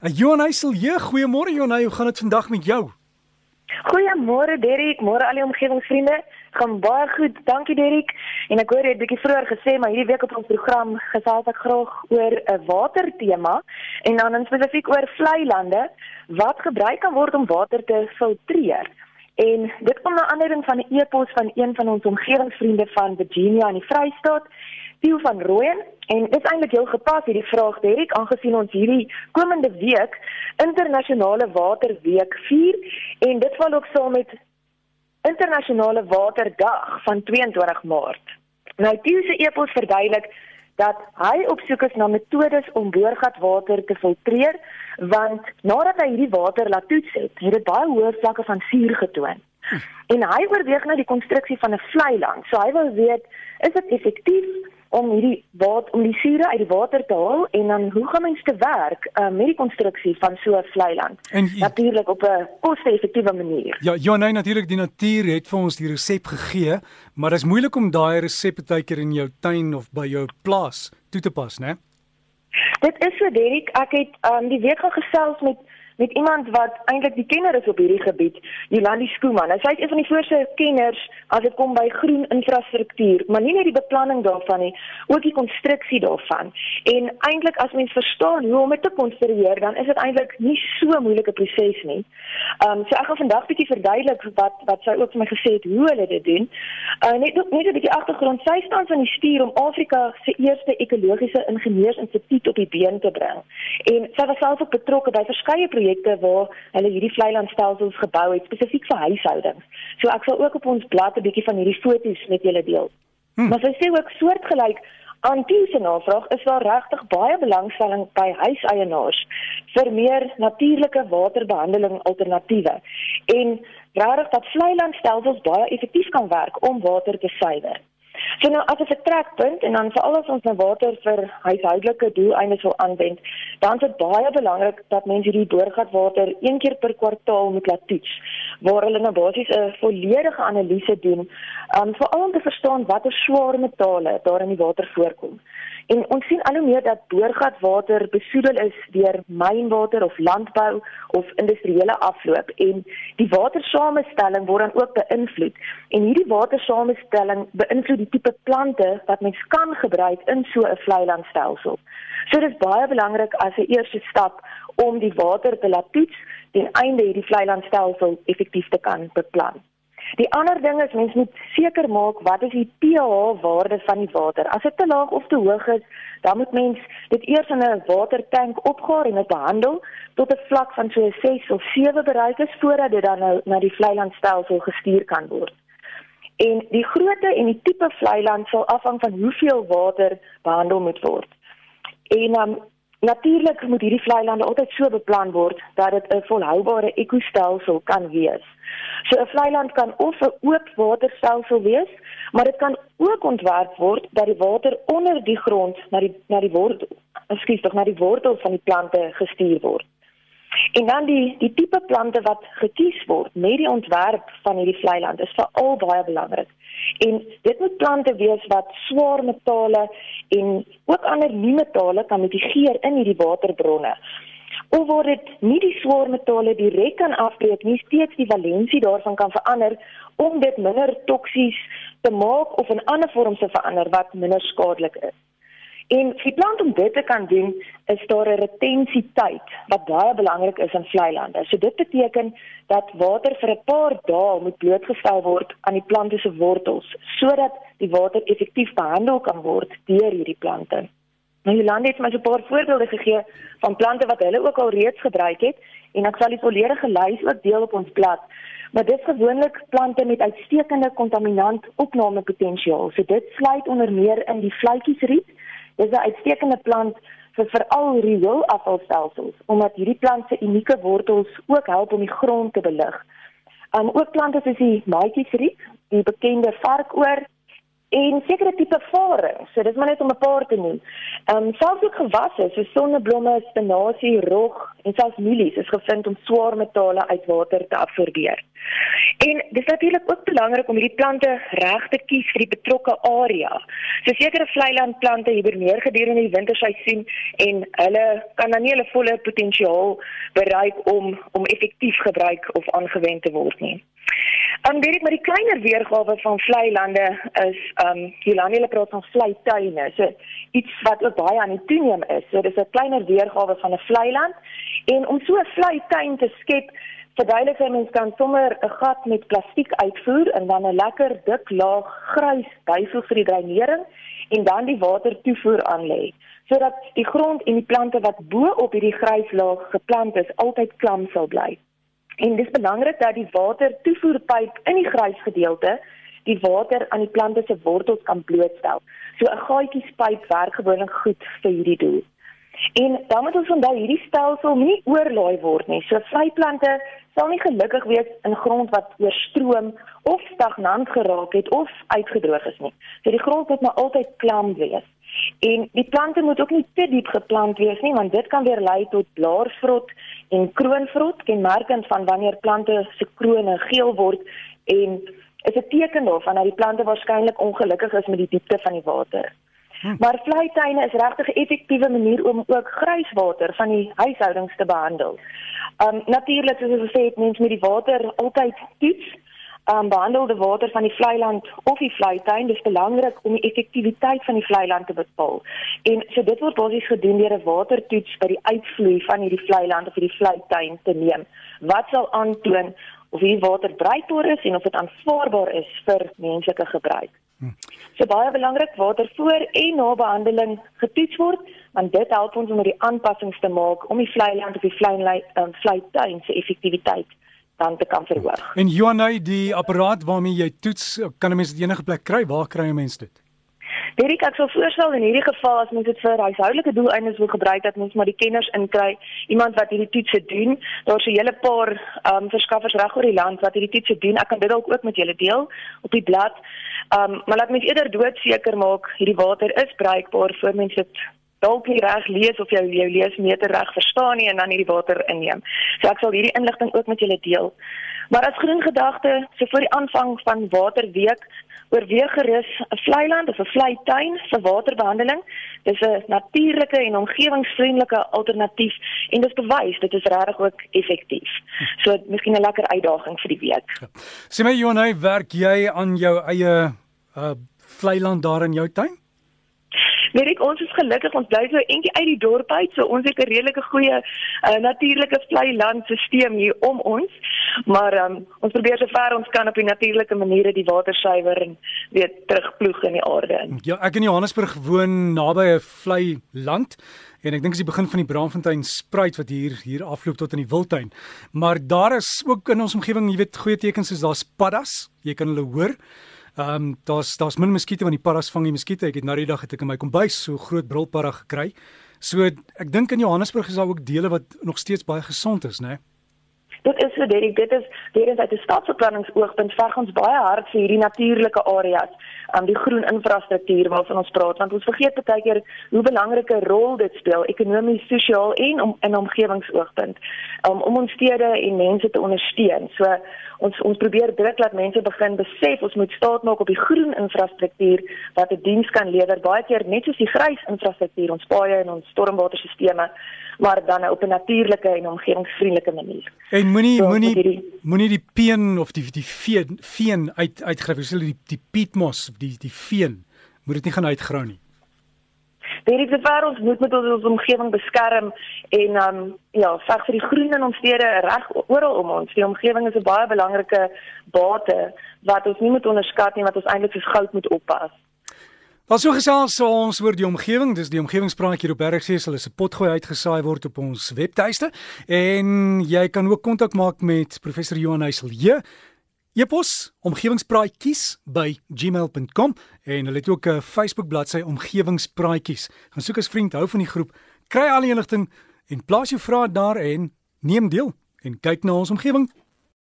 Uh, Johan Heiselje, goeiemôre Johan, hoe gaan dit vandag met jou? Goeiemôre Derrick, môre al die omgewingsvriende. Gaan baie goed, dankie Derrick. En ek hoor jy het bietjie vroeër gesê maar hierdie week op ons program gesels ek graag oor 'n watertema en dan spesifiek oor vlei lande wat gebruik kan word om water te filtreer. En dit kom na aanleiding van 'n e-pos van een van ons omgewingsvriende van Virginia in die Vrystaat, Theo van Rooyen En dit is eintlik heel gepas hierdie vraag Derek aangesien ons hierdie komende week internasionale waterweek vier en dit val ook saam met internasionale waterdag van 22 Maart. Nou Tieu se epos verduidelik dat hy op soek is na metodes om boorgatwater te filtreer want nadat hy hierdie water laat toets het, het dit baie hoë vlakke van suur getoon. En hy oorweeg nou die konstruksie van 'n vlei land. So hy wil weet, is dit effektief om hierdie water om die sure uit die water te haal en dan hoe gaan mens te werk uh, met die konstruksie van so 'n vlei land? Natuurlik op 'n koste-effektiewe manier. Ja, ja nee, natuurlik die natuur het vir ons die resep gegee, maar dit is moeilik om daai resep baie keer in jou tuin of by jou plaas toe te pas, né? Dit is so Derek, ek het um, die week gesels met met iemand wat eintlik die kenner is op hierdie gebied, Jolandi Skooman. Sy is een van die voorste kenners as dit kom by groen infrastruktuur, maar nie net die beplanning daarvan nie, ook die konstruksie daarvan. En eintlik as mens verstaan hoe om dit te konstrueer, dan is dit eintlik nie so 'n moeilike proses nie. Ehm um, so ek gaan vandag bietjie verduidelik wat wat sy ook vir my gesê het hoe hulle dit doen. Uh net net 'n bietjie agtergrond. Sy staan van die stuur om Afrika se eerste ekologiese ingenieursinstituut op die been te bring. En sy was self ook betrokke by verskeie projekte projekte waar hulle hierdie vleilandstelsels gebou het spesifiek vir huishoudings. So ek sal ook op ons blad 'n bietjie van hierdie foto's met julle deel. Hmm. Maar sy sê ook soortgelyk aan diese navraag is daar regtig baie belangstelling by huiseienaars vir meer natuurlike waterbehandeling alternatiewe en regtig dat vleilandstelsels baie effektief kan werk om water te suiwer. So nou as 'n vertrekpunt en dan veral as ons nou water vir huishoudelike doeleindes wil aanwend, dan is dit baie belangrik dat mense hierdie boorgatwater een keer per kwartaal moet laat toets waar hulle nou basies 'n volledige analise doen, um, veral om te verstaan watter swaar metale daar in die water voorkom. En ons sien al hoe meer dat boorgatwater besoedel is deur mynwater of landbou of industriële afloop en die watersamestelling word dan ook beïnvloed. En hierdie watersamestelling beïnvloed die tipe plante wat mens kan gebruik in so 'n vleilandstelsel. So dit is baie belangrik as 'n eerste stap om die water te laat toets ten einde hierdie vleilandstelsel effektief te kan beplan. Die ander ding is mens moet seker maak wat is die pH waarde van die water. As dit te laag of te hoog is, dan moet mens dit eers in 'n watertank opgaar en dit behandel tot 'n vlak van so 6 of 7 bereik is voordat dit dan nou na die vleilandstelsel gestuur kan word. En die grootte en die tipe vleiland sal afhang van hoeveel water behandel moet word. En um, natuurlik moet hierdie vleilande altyd so beplan word dat dit 'n volhoubare ekostelsel kan wees. So 'n vlei land kan of 'n oop waterstelsel wees, maar dit kan ook ontwerp word dat die water onder die grond na die na die wortel, ekskuus, tog na die wortel van die plante gestuur word. En dan die die tipe plante wat gekies word met die ontwerp van hierdie vlei land is veral baie belangrik. En dit moet plante wees wat swaar metale en ook ander nie metale kan mitigeer in hierdie waterbronne of word dit nie die swaar metale direk kan afbreek nie, steeds die valensie daarvan kan verander om dit minder toksies te maak of in ander vorms te verander wat minder skadelik is. En vir plant om dit te kan doen, is daar 'n retentietyd wat baie belangrik is in vlei lande. So dit beteken dat water vir 'n paar dae moet blootgestel word aan die plante se wortels sodat die water effektief behandel kan word deur hierdie plante. Nou Jolande het my so 'n paar voorbeelde gegee van plante wat hulle ook al reeds gebruik het en ek sal die volledige lys ook deel op ons blad. Maar dit is gewoonlik plante met uitstekende kontaminant opname potensiaal. So dit sluit onder meer in die vletjiesriet. Dit is 'n uitstekende plant vir veral rioolafvalstelsels omdat hierdie plant se unieke wortels ook help om die grond te belig. Um ook plante soos die maatjiesriet, die bekende varkoor en sekere tipe vare. So dis maar net om 'n paar te noem. Ehm um, selfs ook gewasse so sonneblomme, spinasie, rog, en selfs mielies is gevind om swaar metale uit water te absorbeer. En dis natuurlik ook belangrik om hierdie plante reg te kies vir die betrokke area. So sekere vlei landplante hiberneer gedurende die winterseisoen en hulle kan dan nie hulle volle potensiaal bereik om om effektief gebruik of aangewend te word nie. Dan weet ek maar die kleiner weergawe van vlei lande is um Jolande hulle praat van vlei tuine. So iets wat ook baie aan die toeneem is. So dis 'n kleiner weergawe van 'n vlei land en om so 'n vlei tuin te skep Verduidelik hy mens kan sommer 'n gat met plastiek uitvoer en dan 'n lekker dik laag grys byvoeg vir die dreinering en dan die water toevoer aan lê sodat die grond en die plante wat bo op hierdie grys laag geplant is altyd klam sal bly. En dis belangrik dat die water toevoerpyp in die grys gedeelte die water aan die plante se wortels kan blootstel. So 'n gaatjiespyp werk gewoonlik goed vir hierdie doel. En dan moet ons onthou hierdie stelsel nie oorlaai word nie. So vryplante sal nie gelukkig wees in grond wat oorstroom of stagnant geraak het of uitgedroog is nie. So die grond moet maar altyd klam wees. En die plante moet ook nie te diep geplant wees nie want dit kan weer lei tot blaarvrot en kroonvrot, kenmerkend van wanneer plante se krone geel word en is 'n teken daarvan dat die plante waarskynlik ongelukkig is met die diepte van die water. Hm. Maar vleituine is regtig 'n effektiewe manier om ook grijswater van die huishoudings te behandel. Um natuurlik soos ons gesê het, mens moet die water altyd toets. Um behandelde water van die vleiland of die vleituin, dis belangrik om die effektiwiteit van die vleiland te bepaal. En so dit word basies gedoen deur 'n watertoets by die uitvloei van hierdie vleiland of hierdie vleituin te neem. Wat sal aantoon of hierdie water bruikbaar is en of dit aanvaarbaar is vir menslike gebruik? Hm. So baie belangrik water voor en na behandeling getoets word want dit help ons om die aanpassings te maak om die vlei land of die vlei um, vlei tuin se effektiwiteit dan te kan verhoog. En Johanna, die apparaat waarmee jy toets, kan 'n mens dit enige plek kry? Waar kry 'n mens dit? Hierdie ek sou voorstel in hierdie geval as mens dit vir huishoudelike doeleindes wil gebruik dat mens maar die kenners inkry, iemand wat hierdie toetse doen. Daar's 'n hele paar ehm um, verskaffers reg oor die land wat hierdie toetse doen. Ek kan dit dalk ook met julle deel op die blad. Ehm um, maar laat mens eerder doodseker maak hierdie water is bruikbaar voor mens dit dalk nie reg lees of jou jou leesmeter reg verstaan nie en dan hierdie water inneem. So ek sal hierdie inligting ook met julle deel. Maar as groen gedagte, so voor die aanvang van waterweek oorweeg gerus 'n vleiland of 'n vleituin vir waterbehandeling. Dis 'n natuurlike en omgewingsvriendelike alternatief en dit bewys dit is regtig ook effektief. So miskien 'n lekker uitdaging vir die week. Ja. Sê my Jonay, werk jy aan jou eie uh vleiland daar in jou tuin? Weet ek ons is gelukkig ons bly so eentjie uit die dorp uit so ons het 'n redelike goeie uh, natuurlike vlei landstelsel hier om ons maar um, ons probeer so ver ons kan op die natuurlike maniere die water suiwer en weer terugploeg in die aarde in. Ja, ek in Johannesburg woon naby 'n vlei land en ek dink dis die begin van die Braamfontein spruit wat hier hier afloop tot in die Wildtuin. Maar daar is ook in ons omgewing, jy weet, goeie tekens is daar's paddas. Jy kan hulle hoor. Ehm um, daar's daar's min muskiete want die paras vang die muskiete. Ek het nou die dag het ek in my kombuis so groot brilparra gekry. So ek dink in Johannesburg is daar ook dele wat nog steeds baie gesond is, né? Nee? Dit is so dit dit is weer uit 'n stadsbeplanningsoogpunt veg ons baie hard vir hierdie natuurlike areas aan um, die groen infrastruktuur waarvan ons praat want ons vergeet baie keer hoe belangrike rol dit speel ekonomies, sosiaal en om in omgewingsoogpunt um, om ons stede en mense te ondersteun. So ons ons probeer druk dat mense begin besef ons moet staat maak op die groen infrastruktuur wat 'n diens kan lewer baie keer net soos die grys infrastruktuur ons paaie en ons stormwaterstelsels maar dan op 'n natuurlike en omgewingsvriendelike manier. En moenie so, moenie moenie die peen of die die veen, veen uit uitgryf, jy sê die die pietmos, die die veen moet dit nie gaan uitgrou nie. Dit is waar ons moet met ons omgewing beskerm en um ja, veg vir die groen in ons stede reg oral om ons. Die omgewing is 'n baie belangrike bate wat ons nie moet onderskat nie, wat ons eintlik soos goud moet oppas. Wat so gesels so ons oor die omgewing, dis die omgewingspraatjie hier op Bergsee sal 'n potgooi uitgesaai word op ons webtuiste en jy kan ook kontak maak met professor Johan Heiselje. Epos omgewingspraatjies by gmail.com en hulle het ook 'n Facebook bladsy omgewingspraatjies. Gaan soek as vriend hou van die groep, kry al die inligting en plaas jou vrae daar en neem deel en kyk na ons omgewing